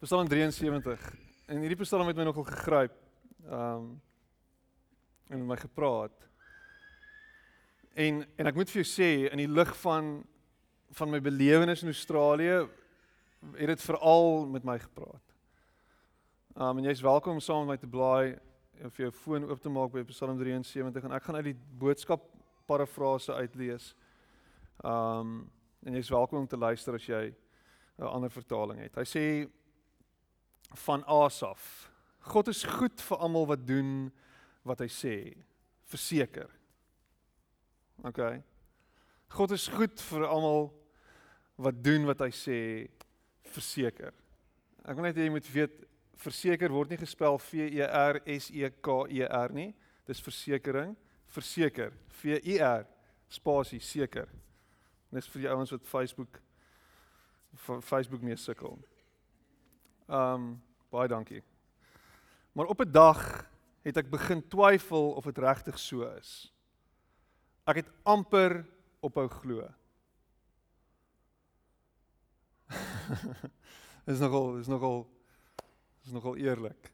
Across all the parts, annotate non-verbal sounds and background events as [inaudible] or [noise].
Psalm 73. En hierdie Psalm het my nogal gegryp. Ehm um, en my gepraat. En en ek moet vir jou sê in die lig van van my belewenis in Australië het dit veral met my gepraat. Ehm um, en jy's welkom om saam met my te blaai of jou foon oop te maak by Psalm 73 en ek gaan uit die boodskap parafrase uitlees. Ehm um, en jy's welkom om te luister as jy 'n ander vertaling het. Hy sê van Asaf. God is goed vir almal wat doen wat hy sê. Verseker. OK. God is goed vir almal wat doen wat hy sê. Verseker. Ek wil net hê jy moet weet verseker word nie gespel V E R S E K E R nie. Dis versekering. Verseker. V E R spasie seker. Dis vir die ouens wat Facebook Facebook mee sukkel. Ehm um, baie dankie. Maar op 'n dag het ek begin twyfel of dit regtig so is. Ek het amper ophou glo. [laughs] is nogal is nogal is nogal eerlik.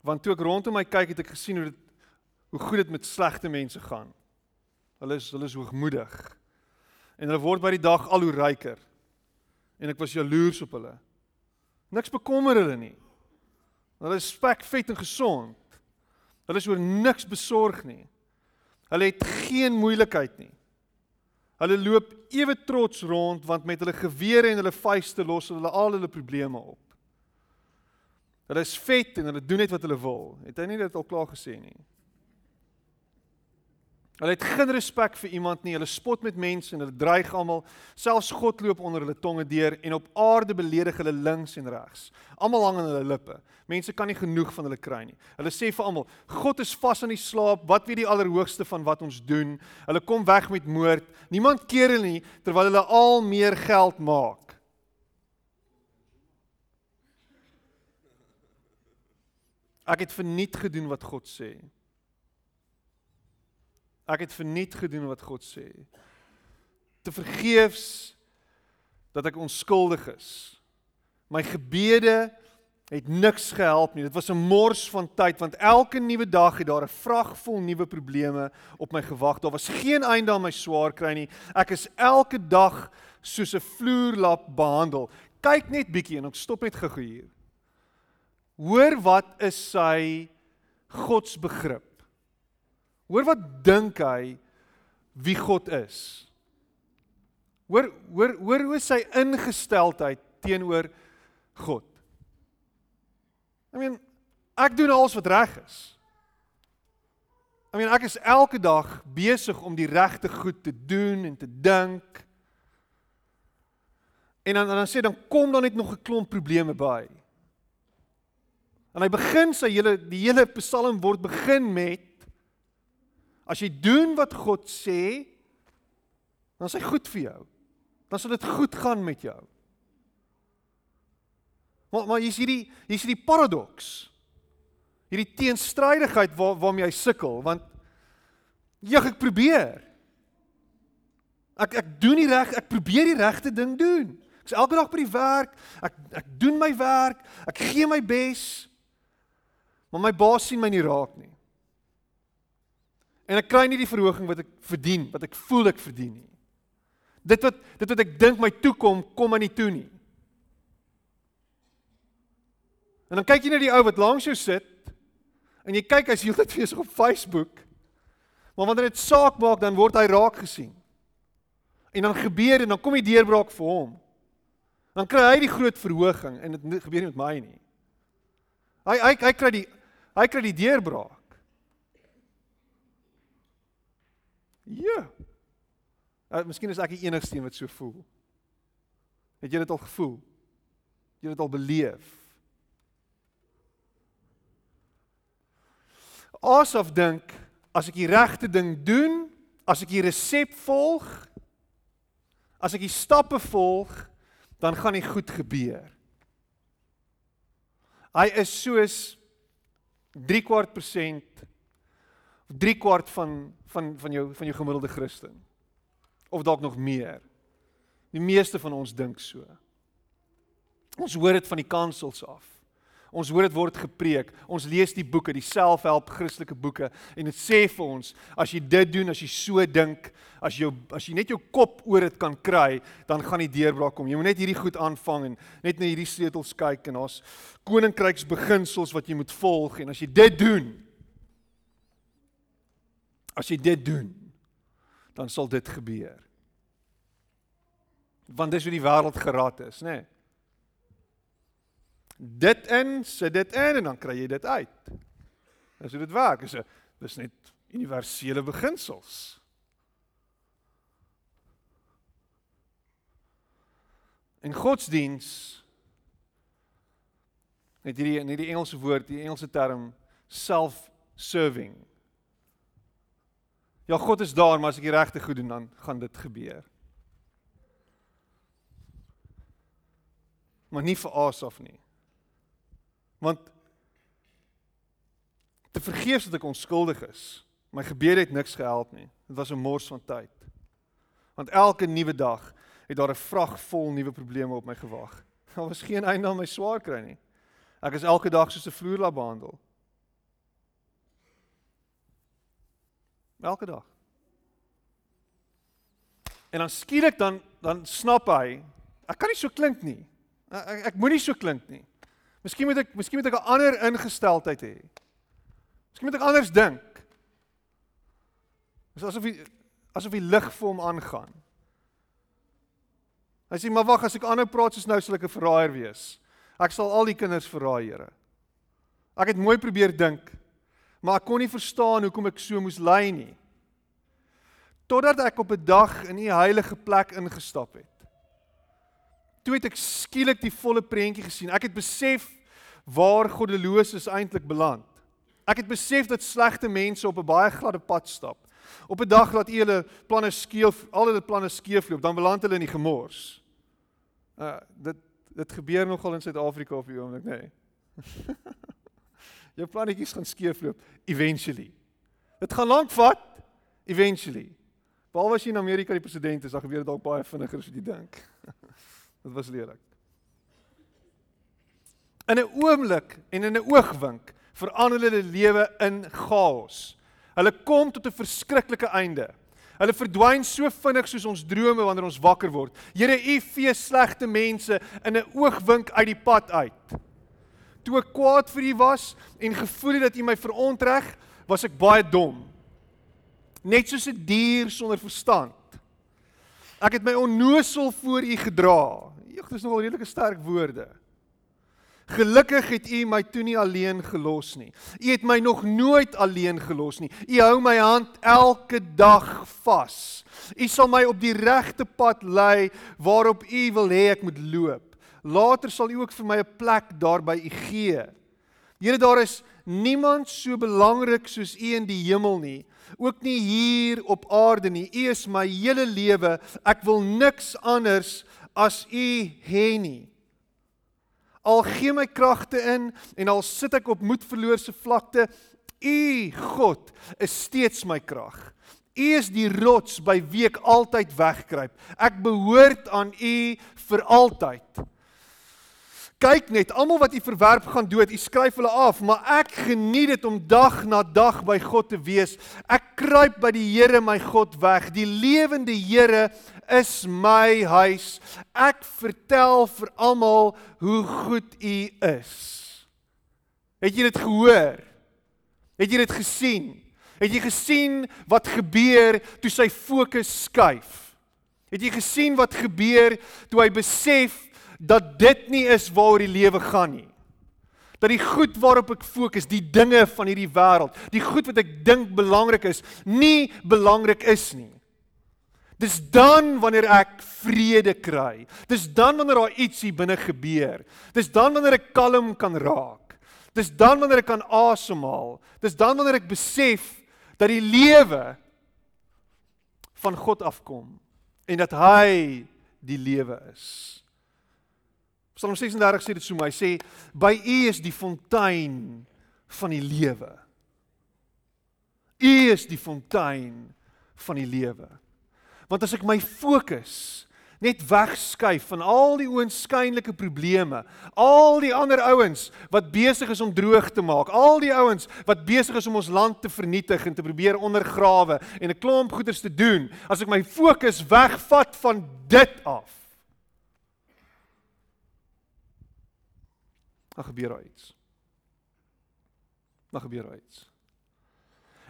Want toe ek rondom my kyk, het ek gesien hoe dit hoe goed dit met slegte mense gaan. Hulle is hulle is hoogmoedig. En hulle word by die dag al hoe ryker en ek was jaloers op hulle. Niks bekommer hulle nie. Hulle is spek vet en gesond. Hulle is oor niks besorg nie. Hulle het geen moeilikheid nie. Hulle loop ewe trots rond want met hulle gewere en hulle vuiste los hulle al hulle probleme op. Hulle is vet en hulle doen net wat hulle wil. Het hy nie dit al klaar gesê nie? Hulle het geen respek vir iemand nie. Hulle spot met mense en hulle dreig almal. Selfs God loop onder hulle tonge deur en op aarde beledig hulle links en regs. Almal hang aan hulle lippe. Mense kan nie genoeg van hulle kry nie. Hulle sê vir almal: "God is vas aan die slaap. Wat weet die Allerhoogste van wat ons doen?" Hulle kom weg met moord. Niemand keer hulle nie terwyl hulle al meer geld maak. Ek het verniet gedoen wat God sê. Ek het verniet gedoen wat God sê. Te vergeefs dat ek onskuldig is. My gebede het niks gehelp nie. Dit was 'n mors van tyd want elke nuwe dag het daar 'n vrag vol nuwe probleme op my gewag. Daar was geen einde aan my swaar kry nie. Ek is elke dag soos 'n vloerlap behandel. Kyk net bietjie en ek stop net gou hier. Hoor wat is sy godsbegrip? Hoor wat dink hy wie God is? Hoor hoor hoor hoe sy ingesteldheid teenoor God. I mean, ek doen alles wat reg is. I mean, ek is elke dag besig om die regte goed te doen en te dink. En dan dan sê dan kom dan net nog 'n klomp probleme by. En hy begin sy hele die hele Psalm word begin met As jy doen wat God sê, dan is hy goed vir jou. Dan sal dit goed gaan met jou. Maar maar hier's hierdie hier's hierdie paradoks. Hierdie teenstrydigheid waar waarmee hy sukkel want ja, ek probeer. Ek ek doen die reg, ek probeer die regte ding doen. Ek's elke dag by die werk. Ek ek doen my werk. Ek gee my bes. Maar my baas sien my nie raak nie. En ek kry nie die verhoging wat ek verdien, wat ek voel ek verdien nie. Dit wat dit wat ek dink my toekom, kom aan nie toe nie. En dan kyk jy na die ou wat langs jou sit en jy kyk hy's heeltyd besig op Facebook. Maar wanneer dit saak maak, dan word hy raak gesien. En dan gebeur en dan kom die deurbraak vir hom. Dan kry hy die groot verhoging en dit gebeur nie met my nie. Hy hy hy kry die hy kry die deurbraak. Ja. Uh, miskien is ek die enigste een wat so voel. Het jy dit al gevoel? Het jy dit al beleef? Asof dink as ek die regte ding doen, as ek die resep volg, as ek die stappe volg, dan gaan dit goed gebeur. Hy is soos 3 kwart persent 3 kwart van van van jou van jou gemiddelde Christen. Of dalk nog meer. Die meeste van ons dink so. Ons hoor dit van die kansels af. Ons hoor dit word gepreek. Ons lees die boeke, die selfhelp Christelike boeke en dit sê vir ons as jy dit doen, as jy so dink, as jy as jy net jou kop oor dit kan kry, dan gaan die deurbraak kom. Jy moet net hierdie goed aanvang en net na hierdie sleutels kyk en daar's koninkryksbeginsels wat jy moet volg en as jy dit doen, as jy dit doen, dan sal dit gebeur. Want dis hoe die wêreld geraad is, né? Nee dit in, sit dit in en dan kry jy dit uit. Dis hoe dit werk. Dis 'n dis net universele beginsels. In godsdiens het hierdie net die Engelse woord, die Engelse term self-serving. Ja, God is daar, maar as ek die regte goed doen, dan gaan dit gebeur. Maar nie vir Asaf nie. Want te vergeefs dat ek onskuldig is. My gebede het niks gehelp nie. Dit was 'n mors van tyd. Want elke nuwe dag het daar 'n vrag vol nuwe probleme op my gewag. Daar was geen einde aan my swaar kry nie. Ek is elke dag soos 'n vloerlap behandel. Elke dag. En dan skielik dan dan snap hy, ek kan nie so klink nie. Ek ek, moenie so klink nie. Miskien moet ek miskien moet ek 'n ander ingesteldheid hê. Miskien moet ek anders dink. Dis asof die asof die lig vir hom aangaan. Hy sê maar wag as ek aanhou praat soos nou sal ek 'n verraaier wees. Ek sal al die kinders verraai, Here. Ek het mooi probeer dink, maar ek kon nie verstaan hoekom ek so moes ly nie. Totdat ek op 'n dag in u heilige plek ingestap het. Toe het ek skielik die volle prentjie gesien. Ek het besef waar goddeloses eintlik beland. Ek het besef dat slegte mense op 'n baie gladde pad stap. Op 'n dag laat u hulle planne skeef, al hulle planne skeefloop, dan beland hulle in die gemors. Uh dit dit gebeur nogal in Suid-Afrika op die oomblik, nê. Nee. [laughs] Jou plannetjies gaan skeefloop eventually. Dit gaan lank vat eventually. Behalwe as jy in Amerika die president is, dan gebeur dit dalk baie vinniger as wat jy dink. [laughs] Dit was lelik. In 'n oomblik en in 'n oogwink verander hulle lewe in chaos. Hulle kom tot 'n verskriklike einde. Hulle verdwyn so vinnig soos ons drome wanneer ons wakker word. Here, U vee slegte mense in 'n oogwink uit die pad uit. Toe ek kwaad vir U was en gevoel het dat U my verontreg, was ek baie dom. Net soos 'n dier sonder verstand. Ek het my onnosel voor U gedra. Jogg, dis nogal redelike sterk woorde. Gelukkig het U my toe nie alleen gelos nie. U het my nog nooit alleen gelos nie. U hou my hand elke dag vas. U sal my op die regte pad lei waarop U wil hê ek moet loop. Later sal U ook vir my 'n plek daar by U gee. Here, daar is niemand so belangrik soos U in die hemel nie, ook nie hier op aarde nie. U is my hele lewe. Ek wil niks anders as U hê nie. Al gee my kragte in en al sit ek op moedverloorse vlakte, U God is steeds my krag. U is die rots by wie ek altyd wegkruip. Ek behoort aan U vir altyd. Kyk net, almal wat u verwerp gaan dood, u skryf hulle af, maar ek geniet dit om dag na dag by God te wees. Ek kruip by die Here my God weg. Die lewende Here is my huis. Ek vertel vir almal hoe goed u is. Het jy dit gehoor? Het jy dit gesien? Het jy gesien wat gebeur toe sy fokus skuif? Het jy gesien wat gebeur toe hy besef dat dit nie is waaroor die lewe gaan nie. Dat die goed waarop ek fokus, die dinge van hierdie wêreld, die goed wat ek dink belangrik is, nie belangrik is nie. Dis dan wanneer ek vrede kry. Dis dan wanneer daar iets hier binne gebeur. Dis dan wanneer ek kalm kan raak. Dis dan wanneer ek kan asemhaal. Dis dan wanneer ek besef dat die lewe van God afkom en dat hy die lewe is. Psalm 36 sê dit so. Hy sê by U is die fontein van die lewe. U is die fontein van die lewe. Want as ek my fokus net wegskuif van al die oënskynlike probleme. Al die ander ouens wat besig is om droog te maak. Al die ouens wat besig is om ons land te vernietig en te probeer ondergrawe en 'n klomp goeders te doen. As ek my fokus wegvat van dit af. Dan gebeur daar iets. Dan gebeur daar iets.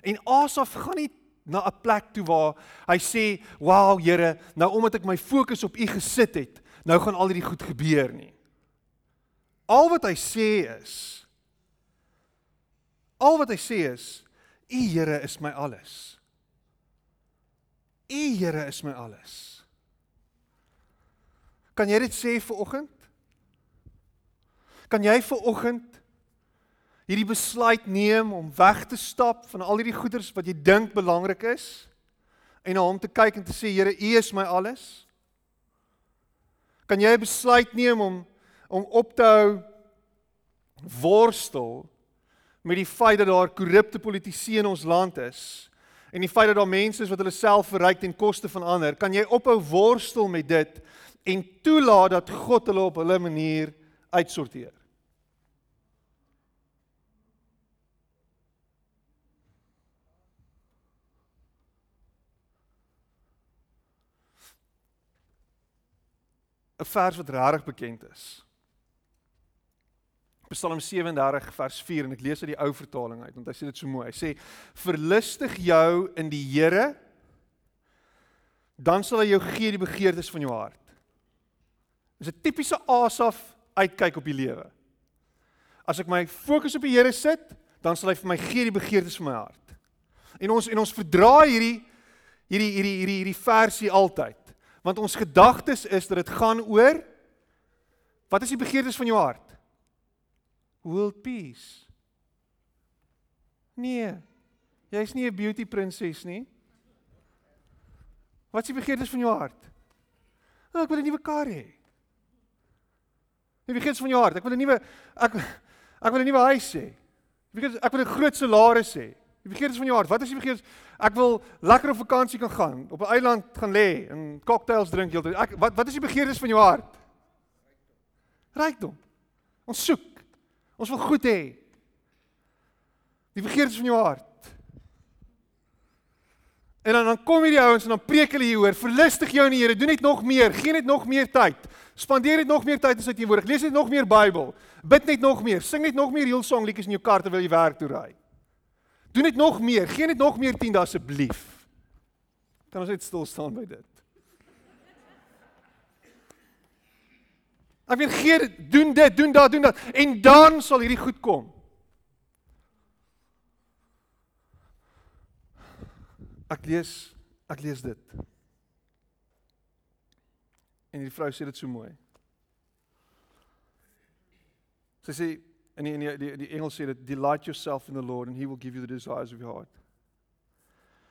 En Asaf gaan nie na 'n plek toe waar hy sê, "Wow, Here, nou omdat ek my fokus op U gesit het, nou gaan al hierdie goed gebeur nie." Al wat hy sê is Al wat hy sê is, "U Here is my alles." U Here is my alles. Kan jy dit sê vir oggend? Kan jy vir oggend hierdie besluit neem om weg te stap van al hierdie goeders wat jy dink belangrik is en na hom te kyk en te sê Here, U is my alles? Kan jy 'n besluit neem om om op te hou worstel met die feit dat daar korrupte politici in ons land is en die feit dat daar mense is wat hulle self verryk ten koste van ander? Kan jy ophou worstel met dit en toelaat dat God hulle op hulle manier uitsorteer? 'n vers wat regtig bekend is. Psalm 37 vers 4 en ek lees uit die ou vertaling uit want hy sê dit so mooi. Hy sê: "Verlustig jou in die Here, dan sal hy jou gee die begeertes van jou hart." Dis 'n tipiese Asaf uitkyk op die lewe. As ek my fokus op die Here sit, dan sal hy vir my gee die begeertes van my hart. En ons en ons verdraai hierdie hierdie hierdie hierdie hierdie versie altyd. Want ons gedagtes is dat dit gaan oor wat is die begeertes van jou hart? World peace. Nee. Jy's nie 'n beauty prinses nie. Wat is die begeertes van jou hart? Ek wil 'n nuwe kar hê. Die begeertes van jou hart. Ek wil 'n nuwe ek ek wil 'n nuwe huis hê. Ek wil 'n groot salaris hê. Die begeertes van jou hart. Wat is die begeertes? Ek wil lekker op vakansie kan gaan, op 'n eiland gaan lê en cocktails drink heeltyd. Ek wat wat is die begeertes van jou hart? Rykdom. Ons soek. Ons wil goed hê. Die begeertes van jou hart. En dan dan kom hierdie ouens en dan preek hulle hieroor, verlustig jou in die Here, doen net nog meer, gee net nog meer tyd. Spandeer net nog meer tyd in sy teenwoordigheid. Lees net nog meer Bybel. Bid net nog meer. Sing net nog meer Hillsong liedjies in jou kar terwyl jy werk toe ry. Doen net nog meer, gee net nog meer 10 asseblief. Kan ons net stil staan by dit? Ek wil gee dit, doen dit, doen dat, doen dat en dan sal hierdie goed kom. Ek lees ek lees dit. En die vrou sê dit so mooi. Sy sê En die, die, die, die Engels sê dit delight yourself in the Lord and he will give you the desires of your heart.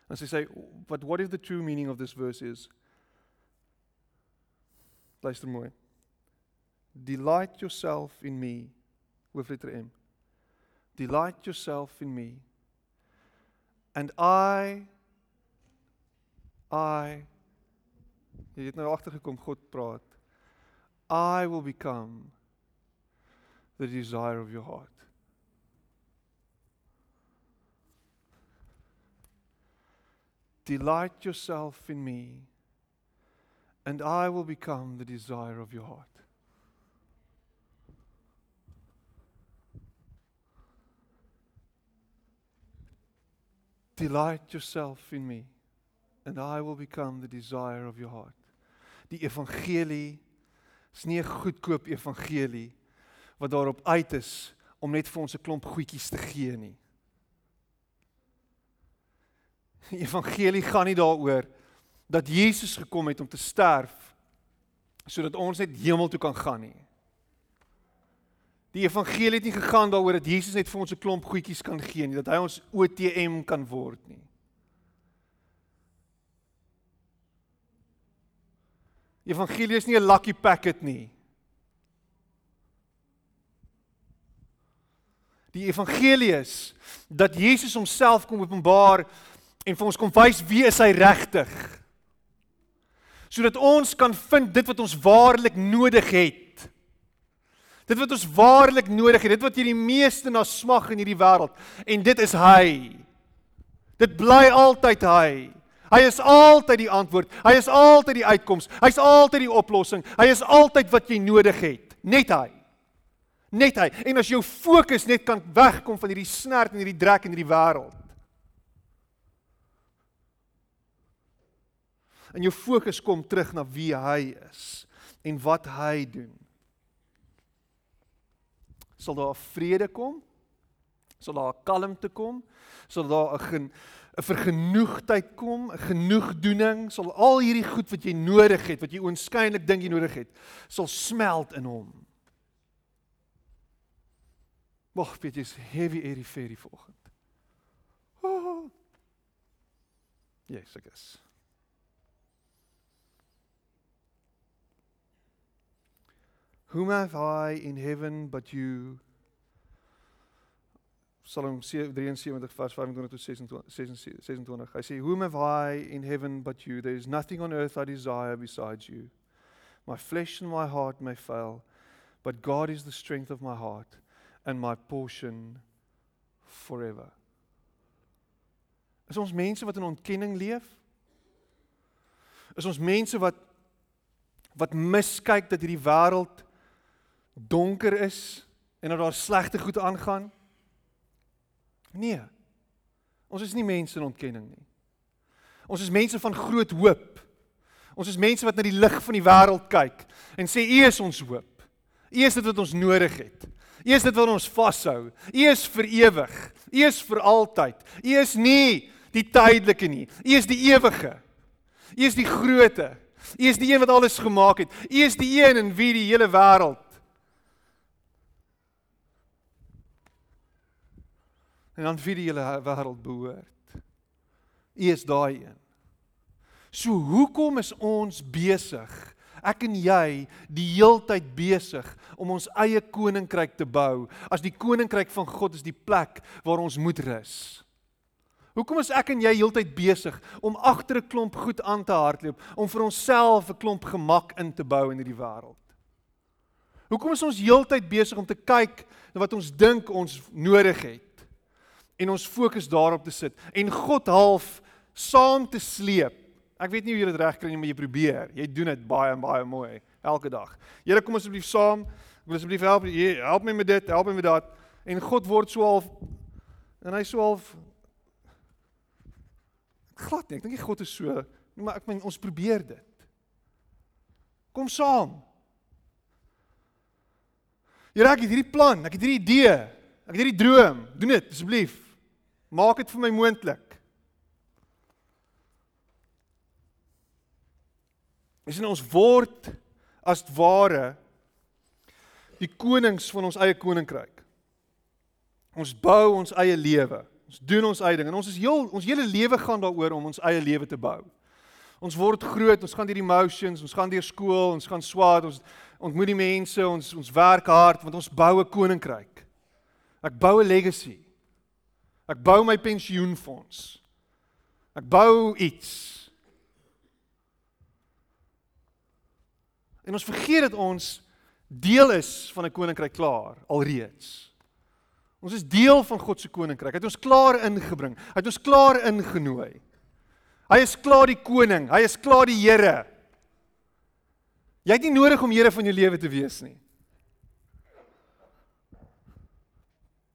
And sy sê but what if the true meaning of this verse is Luister mooi. Delight yourself in me with letter M. Delight yourself in me. And I I Jy het nou agtergekom God praat. I will become the desire of your heart. Delight yourself in me, and I will become the desire of your heart. Delight yourself in me, and I will become the desire of your heart. Die evangelie is nie 'n goedkoop evangelie wat daarop uit is om net vir ons 'n klomp goedjies te gee nie. Die evangelie gaan nie daaroor dat Jesus gekom het om te sterf sodat ons net hemel toe kan gaan nie. Die evangelie het nie gegaan daaroor dat Jesus net vir ons 'n klomp goedjies kan gee nie, dat hy ons OTM kan word nie. Evangelie is nie 'n lucky packet nie. Die evangelie is dat Jesus homself kom openbaar en vir ons kom wys wie is hy regtig. sodat ons kan vind dit wat ons waarlik nodig het. Dit wat ons waarlik nodig het, dit wat jy die meeste na smag in hierdie wêreld en dit is hy. Dit bly altyd hy. Hy is altyd die antwoord. Hy is altyd die uitkoms. Hy's altyd die oplossing. Hy is altyd wat jy nodig het. Net hy. Net hy. En as jou fokus net kan wegkom van hierdie snert en hierdie drek in hierdie wêreld. En jou fokus kom terug na wie hy is en wat hy doen. Sal daar vrede kom? Sal daar kalmte kom? Sal daar 'n 'n vergenoegdheid kom, 'n genoegdoening, sal al hierdie goed wat jy nodig het, wat jy oënskynlik dink jy nodig het, sal smelt in hom. Wag, weet jy, is heavy airy fairy vanoggend. Oh. Yes, I guess. Whom have I in heaven but you? Psalm 73 vers 25 tot 26 26. Hy sê, "Whom have I in heaven but you? There is nothing on earth I desire besides you. My flesh and my heart may fail, but God is the strength of my heart and my portion forever." Is ons mense wat in ontkenning leef? Is ons mense wat wat miskyk dat hierdie wêreld donker is en dat daar slegte goed aangaan? Nee. Ons is nie mense in ontkenning nie. Ons is mense van groot hoop. Ons is mense wat na die lig van die wêreld kyk en sê U is ons hoop. U is dit wat ons nodig het. U is dit wat ons vashou. U is vir ewig. U is vir altyd. U is nie die tydelike nie. U is die ewige. U is die groote. U is die een wat alles gemaak het. U is die een in wie die hele wêreld en aan wie die hele wêreld behoort. U is daai een. So hoekom is ons besig? Ek en jy die heeltyd besig om ons eie koninkryk te bou. As die koninkryk van God is die plek waar ons moet rus. Hoekom is ek en jy heeltyd besig om agter 'n klomp goed aan te hardloop om vir onsself 'n klomp gemak in te bou in hierdie wêreld? Hoekom is ons heeltyd besig om te kyk na wat ons dink ons nodig het? en ons fokus daarop te sit en God half saam te sleep. Ek weet nie hoe jy dit reg kry nie, maar jy probeer. Jy doen dit baie en baie mooi elke dag. Here kom asseblief saam. Ek wil asseblief help. Help my met dit, help my met dat. En God word so half en hy so half glad nie. Ek dink God is so nie, maar ek meen ons probeer dit. Kom saam. Here, ek het hierdie plan, ek het hierdie idee, ek het hierdie droom. Doen dit asseblief. Maak dit vir my moontlik. Is in ons word as ware die konings van ons eie koninkryk. Ons bou ons eie lewe. Ons doen ons eie ding en ons is heel ons hele lewe gaan daaroor om ons eie lewe te bou. Ons word groot, ons gaan deur die emotions, ons gaan deur skool, ons gaan swaar, ons ontmoet die mense, ons ons werk hard want ons bou 'n koninkryk. Ek bou 'n legacy. Ek bou my pensioenfonds. Ek bou iets. En ons vergeet dat ons deel is van 'n koninkryk klaar alreeds. Ons is deel van God se koninkryk. Hy het ons klaar ingebring. Hy het ons klaar ingenooi. Hy is klaar die koning. Hy is klaar die Here. Jy het nie nodig om Here van jou lewe te wees nie.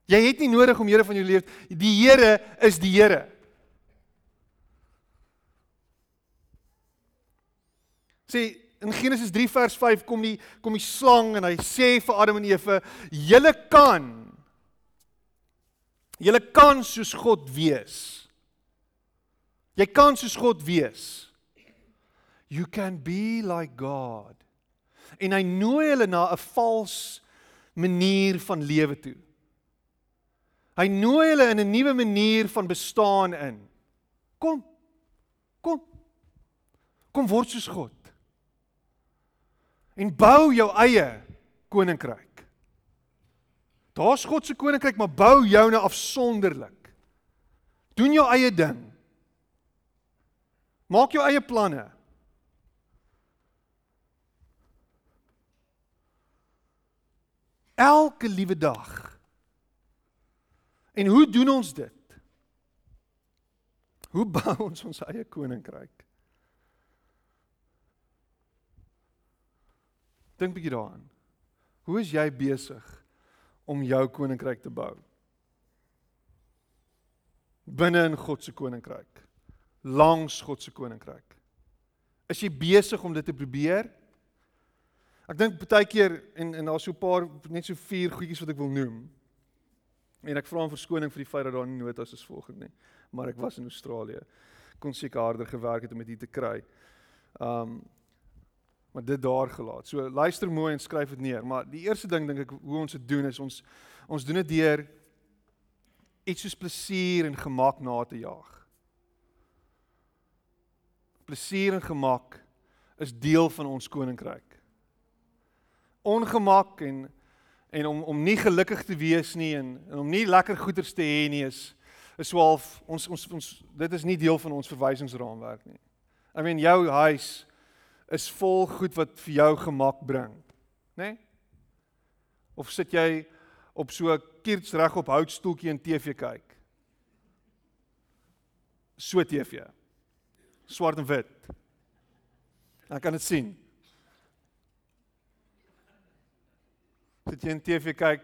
Jy het nie nodig om Here van jou lewe. Die Here is die Here. Sê in Genesis 3 vers 5 kom die kom die slang en hy sê vir Adam en Eva: "Julle kan julle kan soos God wees. Jy kan soos God wees. You can be like God." En hy nooi hulle na 'n vals manier van lewe toe. Hy nooi hulle in 'n nuwe manier van bestaan in. Kom. Kom. Kom word soos God en bou jou eie koninkryk. Daar's God se koninkryk, maar bou joune afsonderlik. Doen jou eie ding. Maak jou eie planne. Elke liewe dag. En hoe doen ons dit? Hoe bou ons ons eie koninkryk? Dink 'n bietjie daaraan. Hoe is jy besig om jou koninkryk te bou? Binne in God se koninkryk. Langs God se koninkryk. Is jy besig om dit te probeer? Ek dink baie keer en en daar's so 'n paar net so vier goedjies wat ek wil noem. En ek vra om verskoning vir die feit dat daar nie notas is volgens nie. Maar ek was in Australië. Kon seker harder gewerk het om dit te kry. Um maar dit daar gelaat. So luister mooi en skryf dit neer, maar die eerste ding dink ek hoe ons dit doen is ons ons doen dit deur iets soos plesier en gemak na te jaag. Plesier en gemak is deel van ons koninkryk. Ongemak en en om om nie gelukkig te wees nie en, en om nie lekker goeders te hê nie is is swaalf ons ons ons dit is nie deel van ons verwysingsraamwerk nie. I mean jou huis is vol goed wat vir jou gemak bring, né? Nee? Of sit jy op so 'n kierts reg op houtstoeltjie en TV kyk? So TV. Swart en wit. Ek kan dit sien. Sit jy in TV kyk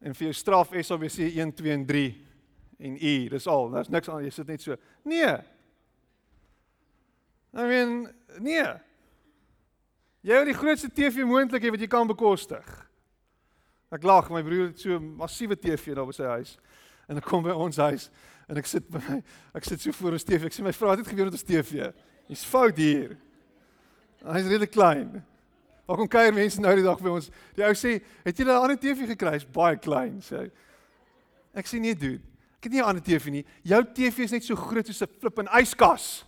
en vir jou straf SABC 1 2 en 3 en U, dis al. Daar's niks aan, jy sit net so. Nee. I mean, nee. Jy het die grootste TV moontlik wat jy kan bekostig. Ek lag, my broer het so 'n massiewe TV daar by sy huis. En ek kom by ons huis en ek sit by my ek sit so voor ons TV. Ek sê my vrou het dit gebeur met ons TV. Dis fout hier. Hy's regtig klein. Waar kom kuier mense nou die dag by ons? Die ou sê, "Het jy 'n ander TV gekry? Is baie klein," sê hy. Ek sê nee, dude. Ek het nie 'n ander TV nie. Jou TV is net so groot soos 'n flip en yskas.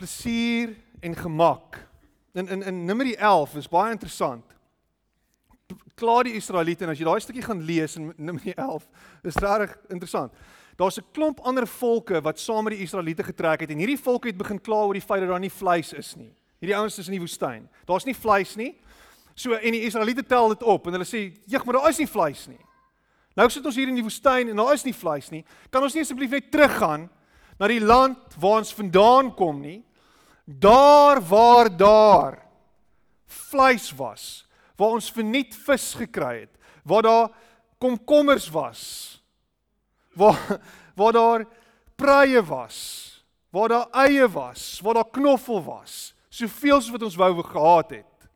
Plesier en gemak. In in in Numeri 11 is baie interessant. Klaar die Israeliete en as jy daai stukkie gaan lees in Numeri 11, is regtig interessant. Daar's 'n klomp ander volke wat saam met die Israeliete getrek het en hierdie volke het begin kla oor die feit dat daar nie vleis is nie. Hierdie ouens is in die woestyn. Daar's nie vleis nie. So en die Israeliete tel dit op en hulle sê, "Jeg, maar daar is nie vleis nie." Nou sit ons hier in die woestyn en daar is nie vleis nie. Kan ons nie asseblief net teruggaan na die land waar ons vandaan kom nie? Daar waar daar vleis was, waar ons verniet vis gekry het, waar daar komkommers was, waar waar daar pruie was, waar daar eie was, waar daar knoffel was, soveel soos wat ons wou gehad het.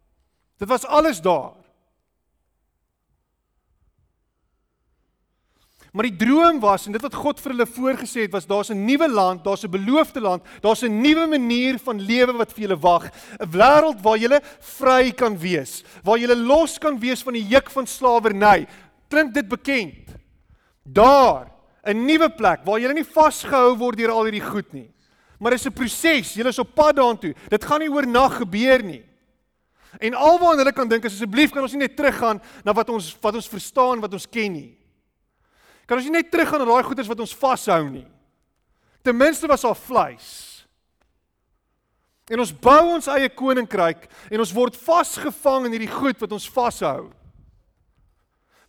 Dit was alles daar. Maar die droom was en dit wat God vir hulle voorgesê het was daar's 'n nuwe land, daar's 'n beloofde land, daar's 'n nuwe manier van lewe wat vir julle wag, 'n wêreld waar julle vry kan wees, waar julle los kan wees van die juk van slawerny. Klink dit bekend? Daar 'n nuwe plek waar jy nie vasgehou word deur al hierdie goed nie. Maar dit is 'n proses. Jy is op pad daartoe. Dit gaan nie oornag gebeur nie. En alwaar hulle kan dink asseblief kan ons nie net teruggaan na wat ons wat ons verstaan, wat ons ken nie. Kan ons nie net teruggaan na daai goeders wat ons vashou nie. Ten minste was daar vleis. En ons bou ons eie koninkryk en ons word vasgevang in hierdie goed wat ons vashou.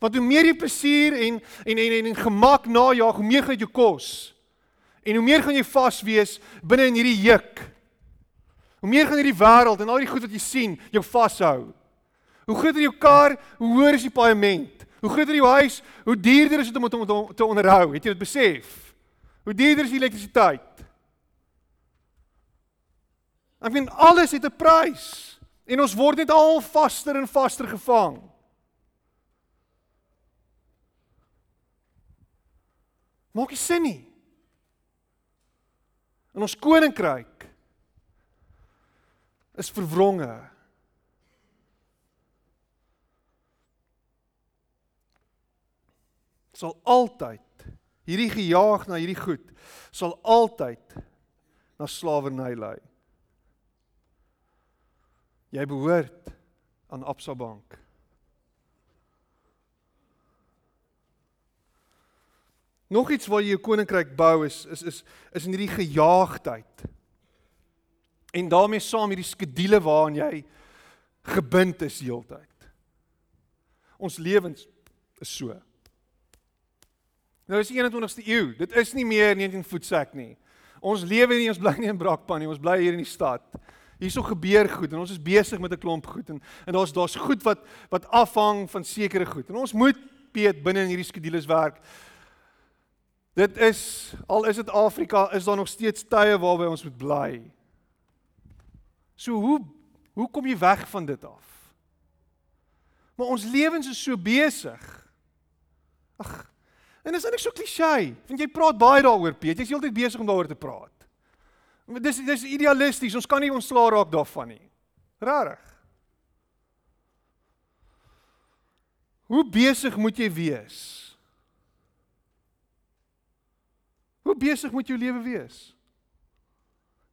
Want hoe meer jy plesier en en en en, en gemak najag, hoe meer gaan jou kos. En hoe meer gaan jy vas wees binne in hierdie juk. Hoe meer gaan hierdie wêreld en al die goed wat jy sien jou vashou. Hoe groter jou kar, hoe hoër is die paaiement. Hoe groter jou huis, hoe duurder is dit om dit te onderhou. Het jy dit besef? Hoe duurder is die elektrisiteit? Ek vind alles het 'n prys en ons word net al vaster en vaster gevang. Maak nie sin nie. In ons koninkryk is verwronge. Sal altyd hierdie gejaag na hierdie goed sal altyd na slawerny lei. Jy behoort aan Absa Bank. Nog iets waar jy jou koninkryk bou is is is is in hierdie gejaagdheid. En daarmee saam hierdie skedules waaraan jy gebind is heeltyd. Ons lewens is so. Nou is die 21ste eeu. Dit is nie meer 19 voetsek nie. Ons lewe nie, ons bly nie in Brakpan nie. Ons bly hier in die stad. Hierso gebeur goed en ons is besig met 'n klomp goed en en daar's daar's goed wat wat afhang van sekere goed. En ons moet Piet binne in hierdie skedules werk. Dit is al is dit Afrika, is daar nog steeds tye waarby ons moet bly. So hoe hoe kom jy weg van dit af? Maar ons lewens is so besig. Ag. En dit is eintlik so klisjé, want jy praat baie daaroor, Piet. Jy's heeltyd besig om daaroor te praat. Dis dis idealisties. Ons kan nie ontslaa raak daarvan nie. Rarig. Hoe besig moet jy wees? Hoe besig moet jou lewe wees?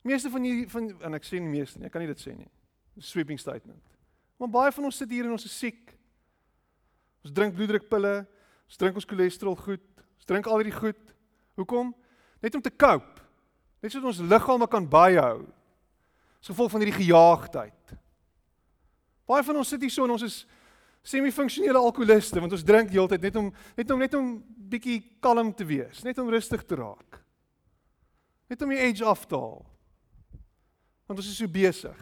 Meeste van hierdie van en ek sê nie meeste nie, ek kan nie dit sê nie. Sweeping statement. Maar baie van ons sit hier en ons is siek. Ons drink bloeddrukpille, ons drink ons cholesterol goed, ons drink al hierdie goed. Hoekom? Net om te cope. Net sodat ons liggame kan byhou. As gevolg van hierdie gejaagdheid. Baie van ons sit hier so en ons is semi-funksionele alkoholiste want ons drink heeltyd net om net om net om bietjie kalm te wees, net om rustig te raak. Net om die edge af te haal. Want ons is so besig.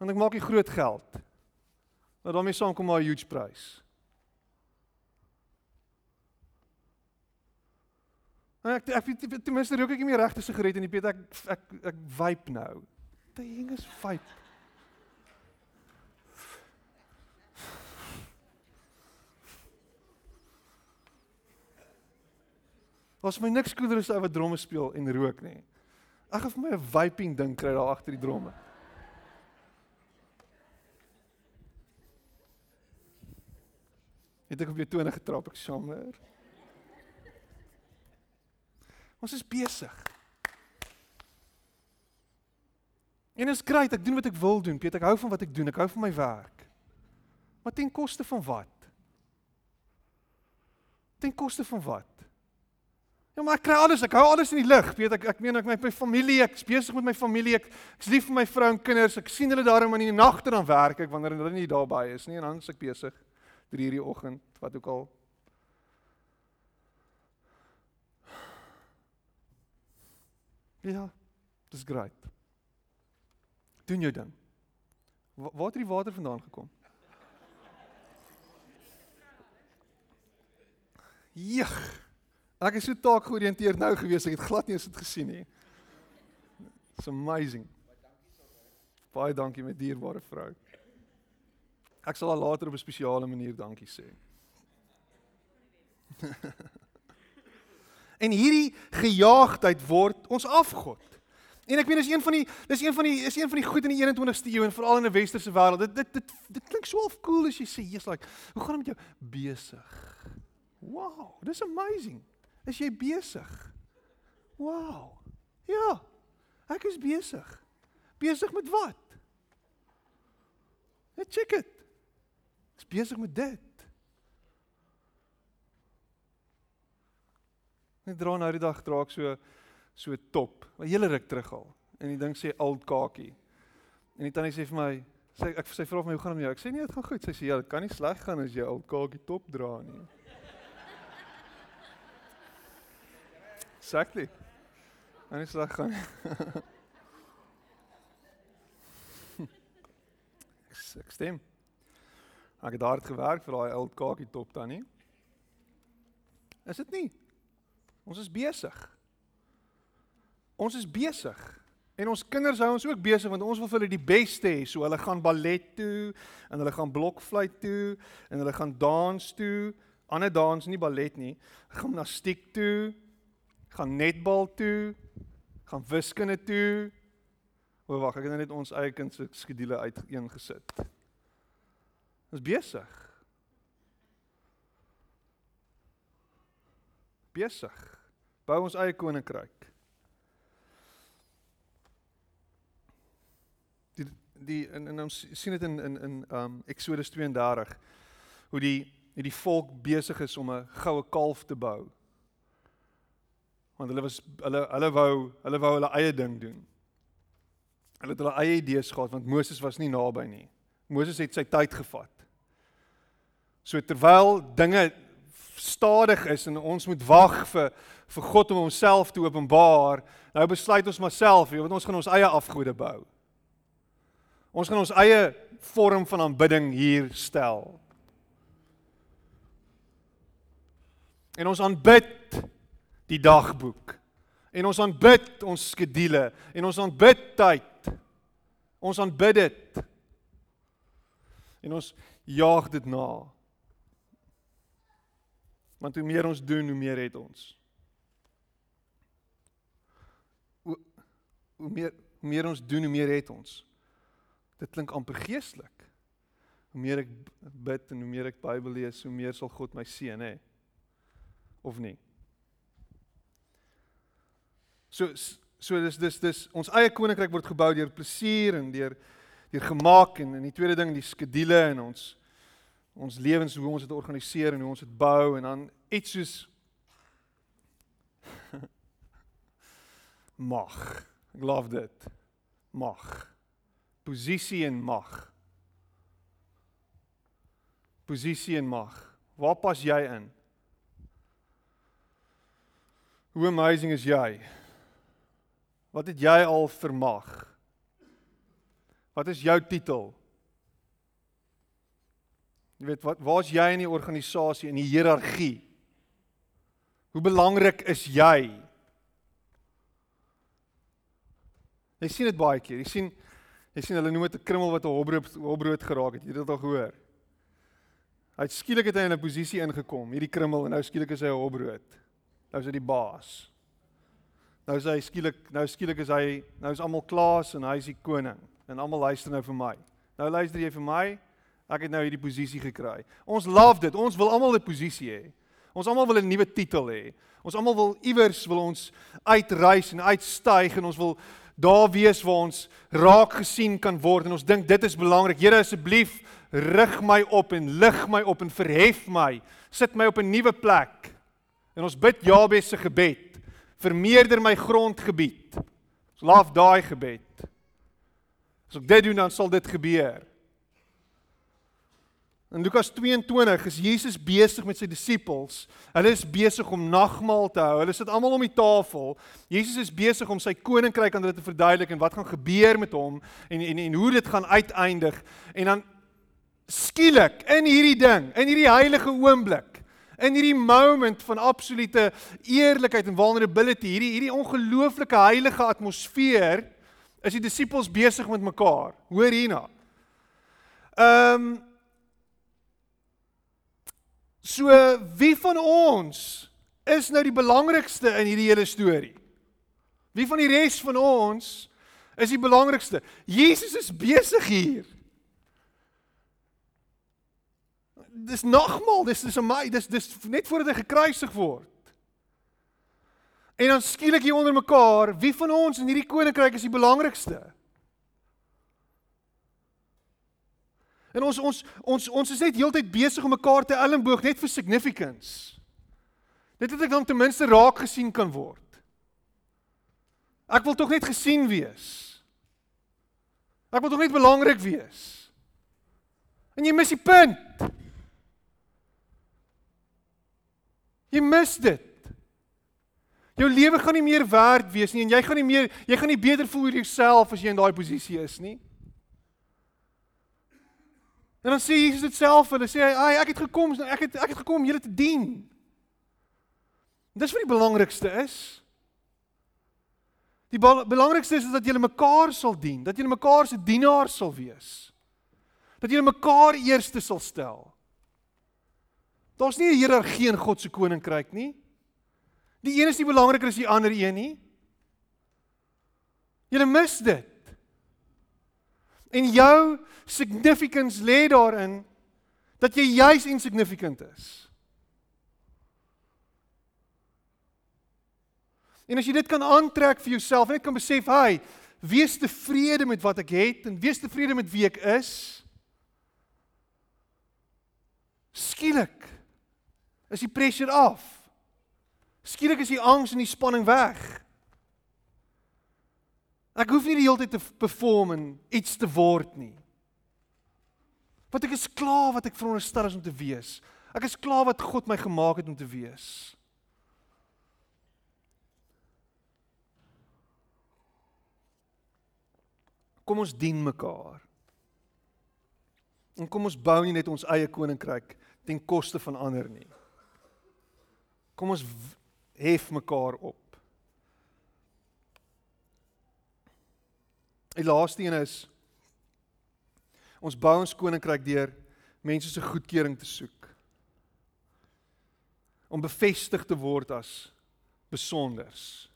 Want ek maak nie groot geld. Maar daarmee saam kom maar 'n huge prys. En ek ek ten minste rook ek nie meer regte sigaret in die pet ek ek ek vape nou. Die ding is vape. Was my niks koeler as ou wat dromme speel en rook nie. Ag of my 'n vaping ding kry daar agter die dromme. Het ek op jou tone getrap ek sommer. Ons is besig. En is grait, ek doen wat ek wil doen, Piet, ek hou van wat ek doen, ek hou van my werk. Maar ten koste van wat? Ten koste van wat? Ja, maar ek kry alles, ek hou alles in die lig. Weet ek ek meen ek met my familie, ek is besig met my familie, ek ek's lief vir my vrou en kinders. Ek sien hulle daarom in die nagte dan werk ek wanneer hulle nie daarby is nie en dan is ek besig 3:00 in die oggend, wat ook al. Ja, dis great. Doen jou ding. Waar het die water vandaan gekom? Jegg. Ek is so taak georiënteerd nou gewees, ek het glad nie eens dit gesien nie. It's amazing. Baie dankie my dierbare vrou. Ek sal haar later op 'n spesiale manier dankie sê. [laughs] en hierdie gejaagdheid word ons afgod. En ek meen dis een van die dis een van die is een van die goed in die 21ste eeu en veral in 'n westerse wêreld. Dit dit dit dit klink so half cool as jy sê jy's like, hoe gaan dit met jou besig? Wow, dis amazing. Is jy besig? Wow. Ja. Ek is besig. Besig met wat? Net check dit. Ek is besig met dit. Ek dra nou die dag dra ek so so top. 'n Hele ruk terug al. En die ding sê oud kakie. En die tannie sê vir my, sê ek sê vra of my hoe gaan dit met jou? Ek sê nee, dit gaan goed. Sy sê ja, dit kan nie sleg gaan as jy oud kakie top dra nie. [laughs] Exactly. En [laughs] ek sê gaan. ek stem. Ek het hard gewerk vir daai ou kakie top dan nie. Is dit nie? Ons is besig. Ons is besig. En ons kinders hou ons ook besig want ons wil vir hulle die beste hê. So hulle gaan ballet toe en hulle gaan blokfluit toe en hulle gaan dans toe. Ander dans nie ballet nie. Gimnastiek toe gaan netbal toe, gaan wiskunde toe. O wag, ek het nou net ons eie kind se skedules uiteengesit. Ons besig. Besig. Bou ons eie koninkryk. Die die en en ons sien dit in in in um Exodus 32 hoe die die volk besig is om 'n goue kalf te bou want hulle was hulle hulle wou hulle wou hulle eie ding doen. Hulle het hulle eie idees gehad want Moses was nie naby nie. Moses het sy tyd gevat. So terwyl dinge stadig is en ons moet wag vir vir God om homself te openbaar, nou besluit ons maar self, weet ons gaan ons eie afgode bou. Ons gaan ons eie vorm van aanbidding hier stel. En ons aanbid die dagboek. En ons aanbid ons skedules en ons aanbid tyd. Ons aanbid dit. En ons jaag dit na. Want hoe meer ons doen, hoe meer het ons. Hoe, hoe meer hoe meer ons doen, hoe meer het ons. Dit klink amper geestelik. Hoe meer ek bid en hoe meer ek Bybel lees, hoe meer sal God my seën, hè? Of nie? So so dis dis dis ons eie koninkryk word gebou deur plesier en deur deur gemaak en in die tweede ding die skedules en ons ons lewens hoe ons dit organiseer en hoe ons dit bou en dan iets soos [laughs] mag. Ek love dit. Mag. Posisie en mag. Posisie en mag. Waar pas jy in? Hoe amazing is jy? Wat het jy al vermag? Wat is jou titel? Jy weet wat waar's jy in die organisasie in die hiërargie? Hoe belangrik is jy? Jy sien dit baie keer. Jy sien jy sien hulle noem dit 'n krummel wat 'n hobrood hobrood geraak het. Jy het dit al gehoor. Hy het skielik het hy in 'n posisie ingekom, hierdie krummel en nou skielik is hy 'n hobrood. Nou is hy die baas. Nou is hy skielik, nou skielik is hy, nou is almal klaas en hy is die koning en almal luister nou vir my. Nou luister jy vir my, Ek het nou hierdie posisie gekry. Ons love dit. Ons wil almal 'n posisie hê. Ons almal wil 'n nuwe titel hê. Ons almal wil iewers wil ons uitreis en uitstyg en ons wil daar wees waar ons raak gesien kan word en ons dink dit is belangrik. Here asseblief rig my op en lig my op en verhef my. Sit my op 'n nuwe plek. En ons bid Jabes se gebed. Vermeerder my grondgebied. Ons love daai gebed. As ek dit doen dan sal dit gebeur. In Lukas 22 is Jesus besig met sy disippels. Hulle is besig om nagmaal te hou. Hulle sit almal om die tafel. Jesus is besig om sy koninkryk aan hulle te verduidelik en wat gaan gebeur met hom en en en hoe dit gaan uiteindig. En dan skielik in hierdie ding, in hierdie heilige oomblik, in hierdie moment van absolute eerlikheid en vulnerability, hierdie hierdie ongelooflike heilige atmosfeer, is die disippels besig met mekaar. Hoor hierna. Ehm um, So wie van ons is nou die belangrikste in hierdie hele storie? Wie van die res van ons is die belangrikste? Jesus is besig hier. Dis nogmal, dis is my, dis dis net voordat hy gekruisig word. En dan skielik hier onder mekaar, wie van ons in hierdie koninkryk is die belangrikste? En ons ons ons ons is net heeltyd besig om mekaar te elmboog net vir significance. Net dat ek dan ten minste raak gesien kan word. Ek wil tog net gesien wees. Ek wil tog net belangrik wees. En jy mis die punt. Jy mis dit. Jou lewe gaan nie meer werd wees nie en jy gaan nie meer jy gaan nie beter voel oor jouself as jy in daai posisie is nie. En dan sê Jesus dit self en hy sê hy ek het gekom ek het ek het gekom julle te dien. Dis wat die belangrikste is. Die belangrikste is dat julle mekaar sal dien, dat julle mekaar se dienaars sal wees. Dat julle mekaar eerste sal stel. Daar's nie 'n hiërargie in God se koninkryk nie. Die een is nie belangriker as die ander een nie. Julle mis dit. En jou significance lê daarin dat jy juis insignificant is. En as jy dit kan aantrek vir jouself, net kan besef, "Hai, wees tevrede met wat ek het en wees tevrede met wie ek is." Skielik is die pressure af. Skielik is die angs en die spanning weg. Ek hoef nie die hele tyd te perform en iets te word nie. Want ek is klaar wat ek veronderstel is om te wees. Ek is klaar wat God my gemaak het om te wees. Kom ons dien mekaar. En kom ons bou nie net ons eie koninkryk ten koste van ander nie. Kom ons hef mekaar op. Die laaste een is ons bou ons koninkryk deur mense se goedkeuring te soek. Om bevestig te word as besonders.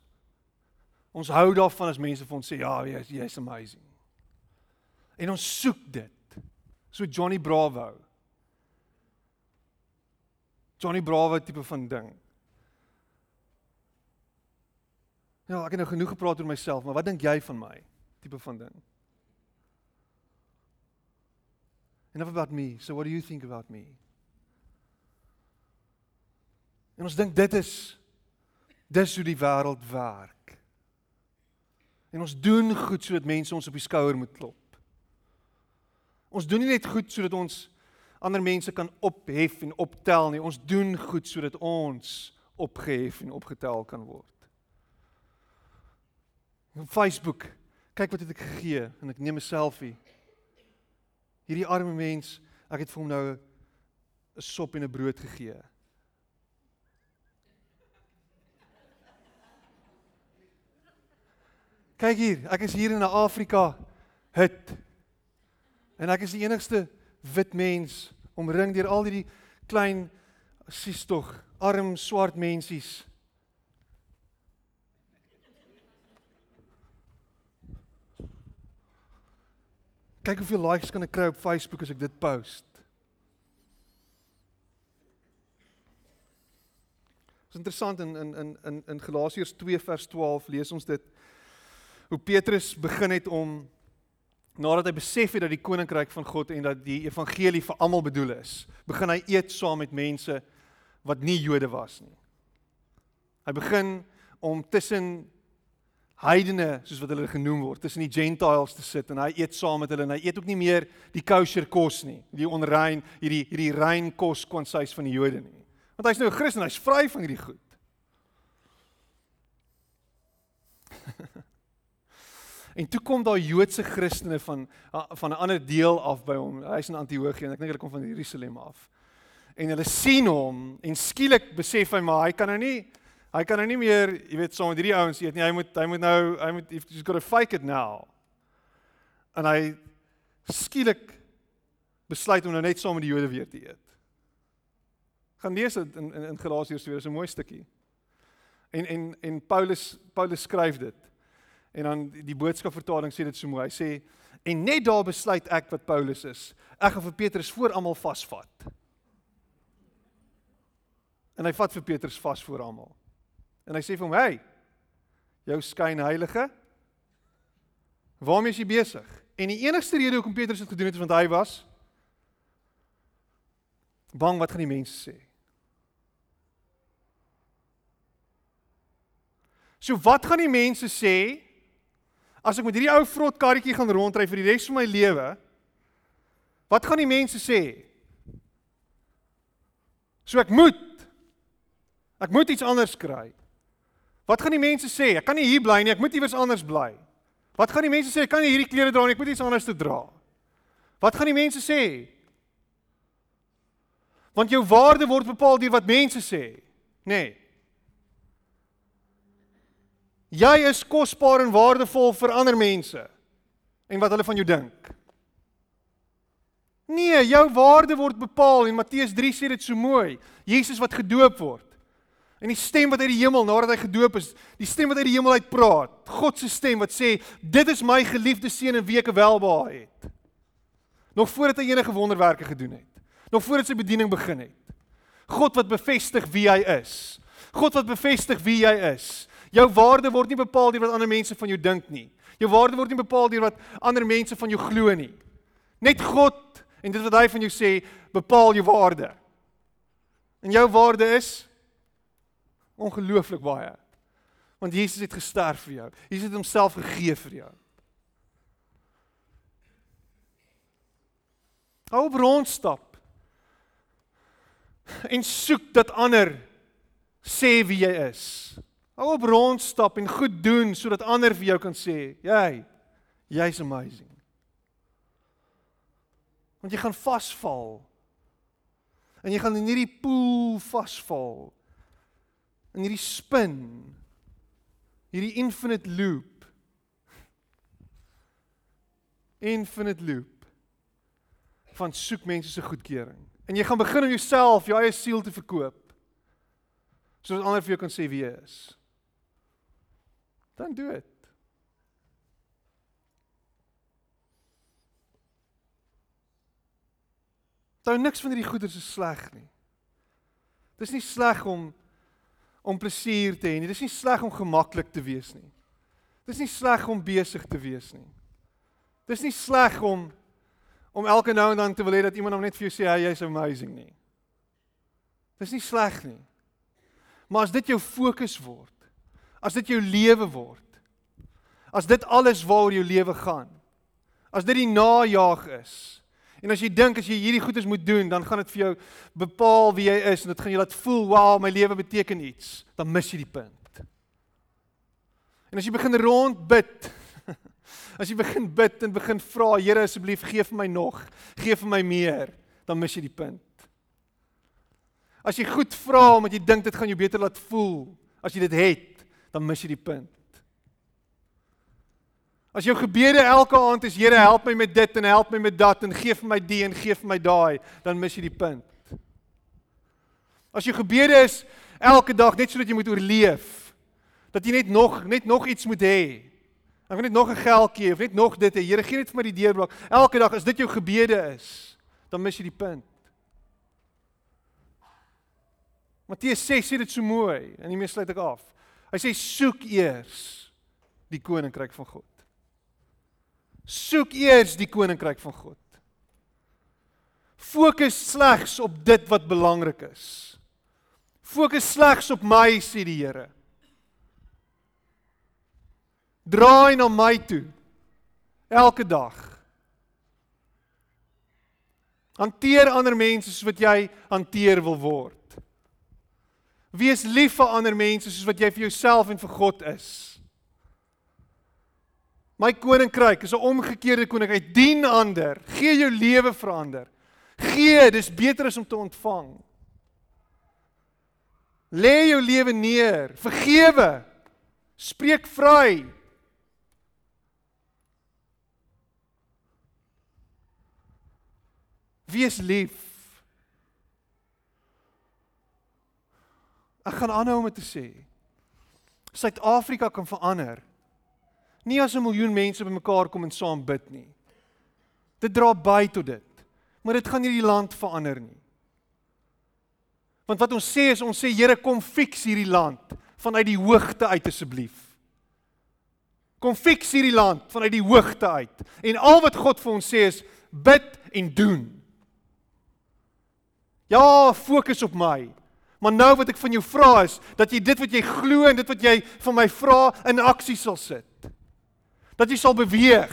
Ons hou daarvan as mense vir ons sê ja, jy's jy's amazing. En ons soek dit. So Johnny Bravo. Johnny Bravo tipe van ding. Ja, ek het nou genoeg gepraat oor myself, maar wat dink jy van my? Tipe van ding. Enough about me. So what do you think about me? En ons dink dit is dis hoe die wêreld werk. En ons doen goed sodat mense ons op die skouer moet klop. Ons doen nie net goed sodat ons ander mense kan ophef en optel nie. Ons doen goed sodat ons opgehef en opgetel kan word. Op Facebook Kyk wat het ek gegee en ek neem 'n selfie. Hierdie arme mens, ek het vir hom nou 'n sop en 'n brood gegee. Kyk hier, ek is hier in 'n Afrika hut. En ek is die enigste wit mens omring deur al hierdie klein sies tog arm swart mensies. Kyk hoeveel likes kan ek kry op Facebook as ek dit post. Dit is interessant in in in in in Galasiërs 2 vers 12 lees ons dit hoe Petrus begin het om nadat hy besef het dat die koninkryk van God en dat die evangelie vir almal bedoel is, begin hy eet saam met mense wat nie Jode was nie. Hy begin om tussen heidene soos wat hulle genoem word tussen die gentiles te sit en hy eet saam met hulle en hy eet ook nie meer die kosher kos nie die onrein hierdie hierdie rein kos kwansies van die Jode nie want hy's nou 'n Christen hy's vry van hierdie goed [laughs] En toe kom daar Joodse Christene van van 'n ander deel af by hom. Hy's in Antiochië en ek dink hulle kom van Jerusalem af. En hulle sien hom en skielik besef hy maar hy kan nou nie Hy kan nou nie meer, jy weet, saam met hierdie ouens eet nie. Hy moet hy moet nou, hy moet he's got to fake it now. En hy skielik besluit om nou net saam met die Jode weer te eet. Gaan lees dit in in, in Galasiërs 2, is 'n mooi stukkie. En en en Paulus Paulus skryf dit. En dan die boodskapvertaling sê dit so mooi. Hy sê en net daar besluit ek wat Paulus is. Ek gaan vir Petrus voor almal vasvat. En hy vat vir Petrus vas voor almal. En hy sê vir hom: "Hey, jou skyn heilige. Waarmee is jy besig?" En die enigste rede hoekom Petrus dit gedoen het is want hy was bang wat gaan die mense sê. So wat gaan die mense sê as ek met hierdie ou vrot karretjie gaan rondry vir die res van my lewe? Wat gaan die mense sê? So ek moet ek moet iets anders kry. Wat gaan die mense sê? Ek kan nie hier bly nie, ek moet iewers anders bly. Wat gaan die mense sê? Ek kan nie hierdie klere dra nie, ek moet iets anders te dra. Wat gaan die mense sê? Want jou waarde word bepaal deur wat mense sê, nê? Nee. Jy is kosbaar en waardevol vir ander mense en wat hulle van jou dink. Nee, jou waarde word bepaal en Matteus 3 sê dit so mooi. Jesus wat gedoop word. En die stem wat uit die hemel nadat hy gedoop is, die stem wat uit die hemel uit praat, God se stem wat sê, "Dit is my geliefde seun en wie ek welbehaag het." Nog voordat hy enige wonderwerke gedoen het. Nog voordat sy bediening begin het. God wat bevestig wie hy is. God wat bevestig wie jy is. Jou waarde word nie bepaal deur wat ander mense van jou dink nie. Jou waarde word nie bepaal deur wat ander mense van jou glo nie. Net God en dit wat hy van jou sê, bepaal jou waarde. En jou waarde is Ongelooflik baie. Want Jesus het gesterf vir jou. Jesus het homself gegee vir jou. Hou op rondstap. En soek dat ander sê wie jy is. Hou op rondstap en goed doen sodat ander vir jou kan sê, jy jy's amazing. Want jy gaan vasval. En jy gaan in hierdie poel vasval. In hierdie spin. Hierdie infinite loop. Infinite loop van soek mense se goedkeuring. En jy gaan begin om jouself, jou eie siel te verkoop. Sodat ander vir jou kan sê wie jy is. Dan doen dit. Daar niks van hierdie goeders is sleg nie. Dis nie sleg om om plesier te hê nie. Dis nie sleg om gemaklik te wees nie. Dis nie sleg om besig te wees nie. Dis nie sleg om om elke nou en dan te wil hê dat iemand hom net vir jou sê, "Hey, jy's amazing" nie. Dis nie sleg nie. Maar as dit jou fokus word, as dit jou lewe word, as dit alles waaroor jou lewe gaan, as dit die najaag is, en as jy dink as jy hierdie goedes moet doen, dan gaan dit vir jou bepaal wie jy is en dit gaan jou laat voel, "Wow, my lewe beteken iets," dan mis jy die punt. En as jy begin rond bid, [laughs] As jy begin bid en begin vra, Here asseblief gee vir my nog, gee vir my meer, dan mis jy die punt. As jy goed vra omdat jy dink dit gaan jou beter laat voel, as jy dit het, dan mis jy die punt. As jou gebede elke aand is Here help my met dit en help my met dat en gee vir my die en gee vir my daai, dan mis jy die punt. As jou gebede is elke dag net sodat jy moet oorleef, dat jy net nog net nog iets moet hê, Ek wil net nog 'n geldjie of net nog dit. Here gee net vir my die deurbraak. Elke dag as dit jou gebede is, dan mis jy die punt. Matteus 6 sê dit so mooi en hiermee sluit ek af. Hy sê soek eers die koninkryk van God. Soek eers die koninkryk van God. Fokus slegs op dit wat belangrik is. Fokus slegs op my sê die Here. Draai na my toe. Elke dag. Hanteer ander mense soos wat jy hanteer wil word. Wees lief vir ander mense soos wat jy vir jouself en vir God is. My koninkryk is 'n omgekeerde koninkryk. Dien ander, gee jou lewe vir ander. Gee, dis beter as om te ontvang. Lê jou lewe neer, vergewe. Spreek vry. Wees lief. Ek gaan aanhou om te sê. Suid-Afrika kan verander. Nie as 'n miljoen mense bymekaar kom en saam bid nie. Dit dra by tot dit. Maar dit gaan nie die land verander nie. Want wat ons sê is ons sê Here kom fix hierdie land vanuit die hoogte uit asseblief. Kom fix hierdie land vanuit die hoogte uit. En al wat God vir ons sê is bid en doen. Ja, fokus op my. Maar nou wat ek van jou vra is dat jy dit wat jy glo en dit wat jy van my vra in aksie sal sit. Dat jy sal beweeg.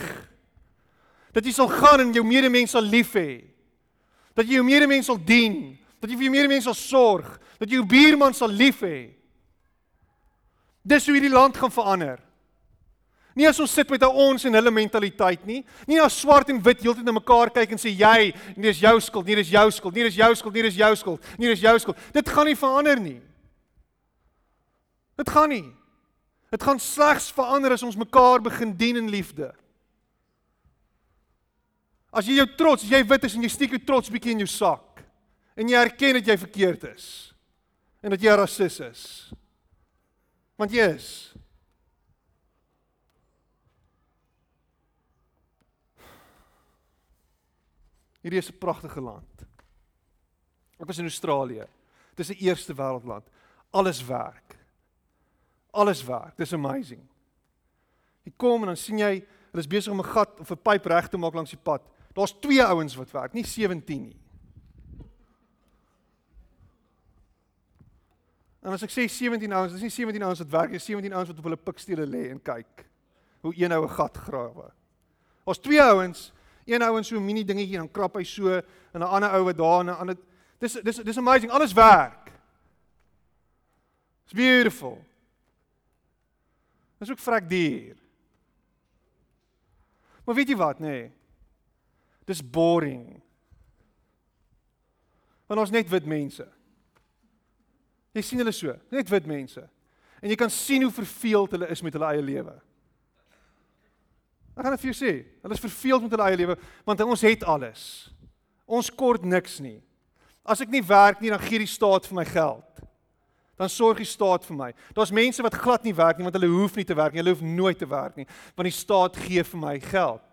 Dat jy sal gaan en jou medemens sal lief hê. Dat jy jou medemens sal dien. Dat jy vir jou medemens sal sorg. Dat jy jou buurman sal lief hê. Dis hoe hierdie land gaan verander. Nie as ons sit met ons en hulle mentaliteit nie. Nie as swart en wit heeltyd na mekaar kyk en sê jy, nie dis jou skuld, nie dis jou skuld, nie dis jou skuld, nie dis jou skuld, nie dis jou skuld. Dit gaan nie verander nie. Dit gaan nie. Dit gaan slegs verander as ons mekaar begin dien in liefde. As jy jou trots, as jy wit is en jy steek jou trots bietjie in jou sak en jy erken dat jy verkeerd is en dat jy 'n rasis is. Want jy is. Hierdie is 'n pragtige land. Ek was in Australië. Dit is 'n eerste wêreldland. Alles werk. Alles werk. Dis amazing. Jy kom en dan sien jy hulle is besig om 'n gat of 'n pyp reg te maak langs die pad. Daar's twee ouens wat werk, nie 17 nie. En as ek sê 17 ouens, dis nie 17 ouens wat werk nie, 17 ouens wat op hulle pikstele lê en kyk hoe een ou 'n gat grawe. Ons twee ouens, een ouens so 'n mini dingetjie dan krap hy so en 'n ander ou wat daar en 'n ander dis dis dis amazing, alles werk. It's beautiful. Dis ook vrek dier. Maar weet jy wat, nê? Nee, dis boring. Want ons net wit mense. Jy sien hulle so, net wit mense. En jy kan sien hoe verveeld hulle is met hulle eie lewe. Ek gaan dit vir jou sê, hulle is verveeld met hulle eie lewe want ons het alles. Ons kort niks nie. As ek nie werk nie, dan gee die staat vir my geld. Dan sorg die staat vir my. Daar's mense wat glad nie werk nie want hulle hoef nie te werk nie. Hulle hoef nooit te werk nie want die staat gee vir my geld.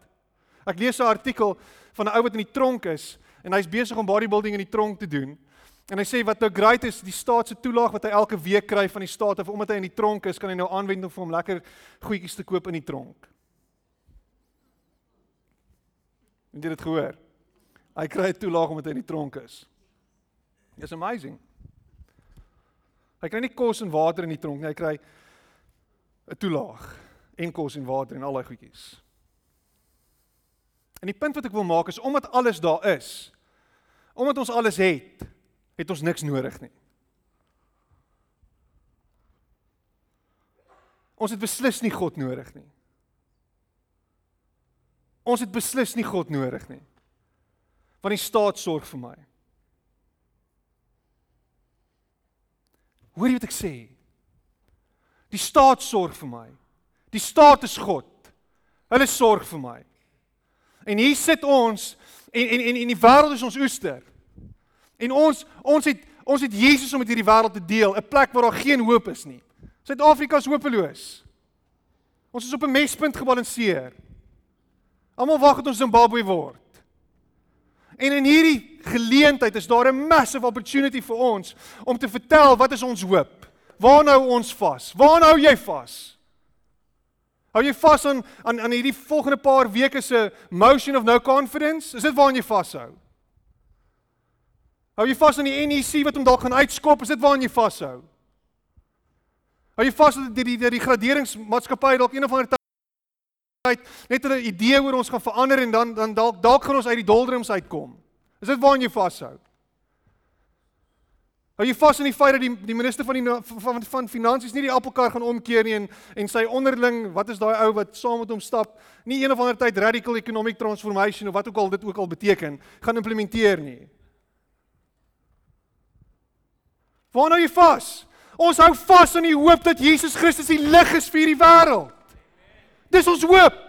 Ek lees 'n artikel van 'n ou wat in die tronk is en hy's besig om bodybuilding in die tronk te doen. En hy sê wat nou great is, die staat se toelaag wat hy elke week kry van die staat of omdat hy in die tronk is, kan hy nou aanwend om vir hom lekker goedjies te koop in die tronk. Het jy dit gehoor? Hy kry 'n toelaag omdat hy in die tronk is. It's amazing. Hy kry nie kos en water in die tronk nie, hy kry 'n toelaag en kos en water en al daai goedjies. En die punt wat ek wil maak is omdat alles daar is, omdat ons alles het, het ons niks nodig nie. Ons het beslis nie God nodig nie. Ons het beslis nie God nodig nie. Want die staat sorg vir my. Hoor jy wat ek sê? Die staat sorg vir my. Die staat is God. Hulle sorg vir my. En hier sit ons en en en in die wêreld is ons oester. En ons ons het ons het Jesus om met hierdie wêreld te deel, 'n plek waar daar geen hoop is nie. Suid-Afrika is hopeloos. Ons is op 'n mespunt gebalanseer. Almal wag dat ons Zimbabwe word. En in hierdie geleentheid is daar 'n massive opportunity vir ons om te vertel wat is ons hoop? Waar nou ons vas? Waar nou jy vas? Hou jy vas aan aan aan hierdie volgende paar weke se motion of no confidence? Is dit waaraan jy vashou? Hou jy vas aan die NEC wat hom dalk gaan uitskop? Is dit waaraan jy vashou? Hou jy vas aan die die die, die graderingsmaatskappy dalk een of ander tyd net 'n idee oor ons gaan verander en dan dan dalk dalk gaan ons uit die doldrums uitkom. Is dit waaraan jy vashou? Hou jy vas aan die feit dat die die minister van die van van, van finansies nie die appelkar gaan omkeer nie en en sy onderling, wat is daai ou wat saam met hom stap, nie een of ander tyd radical economic transformation of wat ook al dit ook al beteken, gaan implementeer nie. Waar nou jy vas? Ons hou vas aan die hoop dat Jesus Christus die lig is vir hierdie wêreld. Dis ons hoop.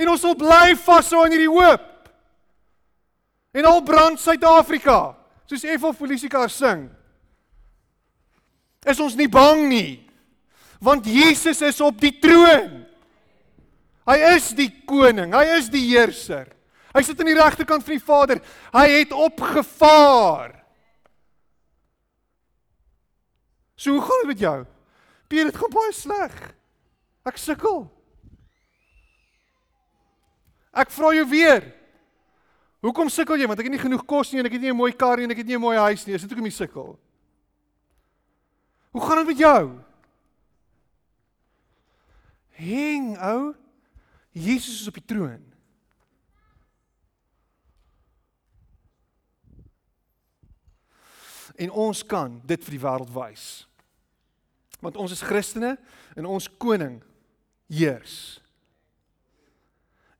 En ons sal bly vashou aan hierdie hoop. En al brand Suid-Afrika, soos Effel Polisieker sing. Is ons nie bang nie. Want Jesus is op die troon. Hy is die koning, hy is die heerser. Hy sit aan die regterkant van die Vader. Hy het opgevaar. So hoe gaan dit met jou? Pier, dit gaan baie sleg. Ek sukkel. Ek vra jou weer. Hoekom sukkel jy? Want ek het nie genoeg kos nie en ek het nie 'n mooi kar nie en ek het nie 'n mooi huis nie. Is dit hoekom jy sukkel? Hoe gaan dit met jou? Hing ou. Jesus is op die troon. En ons kan dit vir die wêreld wys. Want ons is Christene en ons koning heers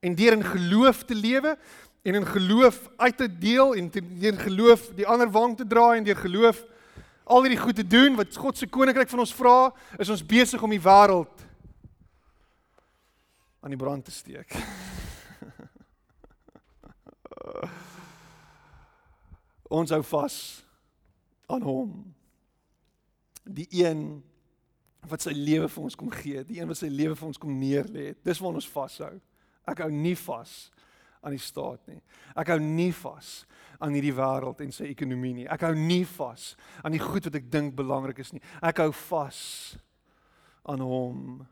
en deur in geloof te lewe en in geloof uit te deel en deur geloof die ander wang te draai en deur geloof al hierdie goed te doen wat God se koninkryk van ons vra, is ons besig om die wêreld aan die brand te steek. [laughs] ons hou vas aan hom. Die een wat sy lewe vir ons kom gee, die een wat sy lewe vir ons kom neerlê. Dis waar ons vashou. Ek hou nie vas aan die staat nie. Ek hou nie vas aan hierdie wêreld en sy ekonomie nie. Ek hou nie vas aan die goed wat ek dink belangrik is nie. Ek hou vas aan hom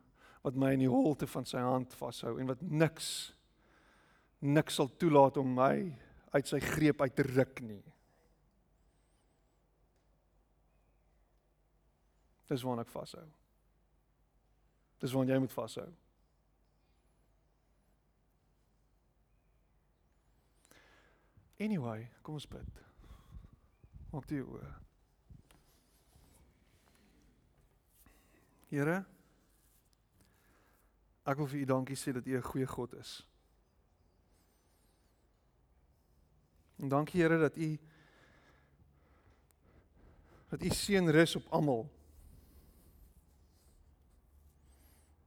wat my in die holte van sy hand vashou en wat niks niks sal toelaat om my uit sy greep uit te ruk nie. Dis waarna ek vashou. Dis waarna jy moet vashou. Anyway, kom ons bid. Maak die oë. Here, ek wil vir U dankie sê dat U 'n goeie God is. En dankie Here dat U dat U seën rus op almal.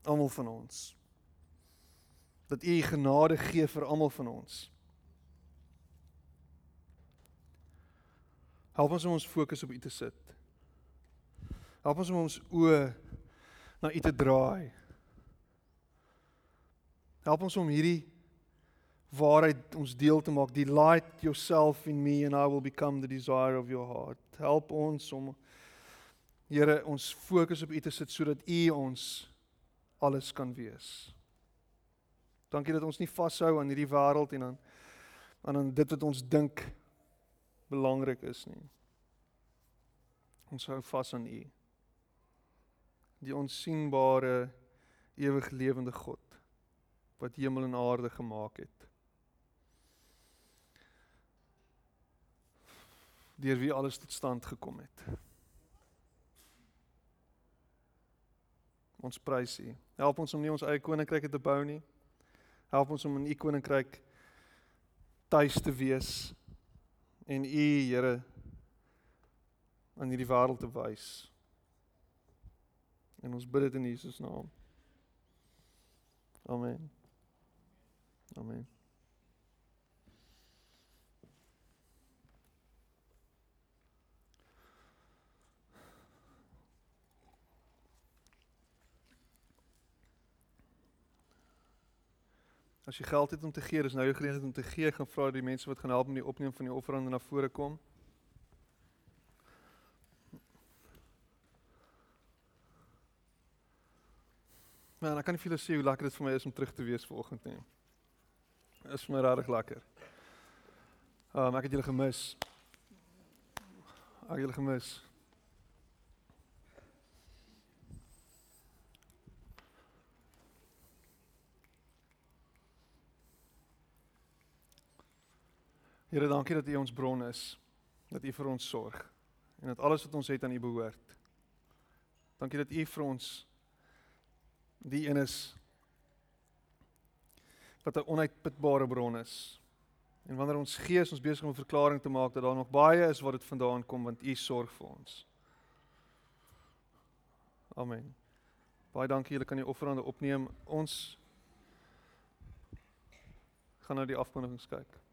Almal van ons. Dat U genade gee vir almal van ons. Help ons om ons fokus op U te sit. Help ons om ons oë na U te draai. Help ons om hierdie waarheid ons deel te maak. Delight yourself in me and I will become the desire of your heart. Help ons om Here ons fokus op U te sit sodat U ons alles kan wees. Dankie dat ons nie vashou aan hierdie wêreld en aan aan dit wat ons dink belangrik is nie. Ons hou vas aan U. Die onsigbare ewig lewende God wat hemel en aarde gemaak het. Deur wie alles tot stand gekom het. Ons prys U. Help ons om nie ons eie koninkryke te bou nie. Help ons om in U koninkryk tuis te wees en U Here aan hierdie wêreld te wys. En ons bid dit in Jesus naam. Amen. Amen. As jy geld het om te gee, dis nou jou geleentheid om te gee. Ek gaan vra die mense wat gaan help met die opneem van die offerande na vore kom. Maar ek kan nie vir julle sê hoe lekker dit vir my is om terug te wees vanoggend nie. Dit is vir my regtig lekker. Ehm um, ek het julle gemis. Ek het julle gemis. Here, dankie dat U ons bron is, dat U vir ons sorg en dat alles wat ons het aan U behoort. Dankie dat U vir ons die een is wat 'n onuitputbare bron is. En wanneer ons gees ons besig om 'n verklaring te maak dat daar nog baie is wat dit vandaan kom want U sorg vir ons. Amen. Baie dankie julle kan die offerande opneem. Ons gaan nou die afkondigings kyk.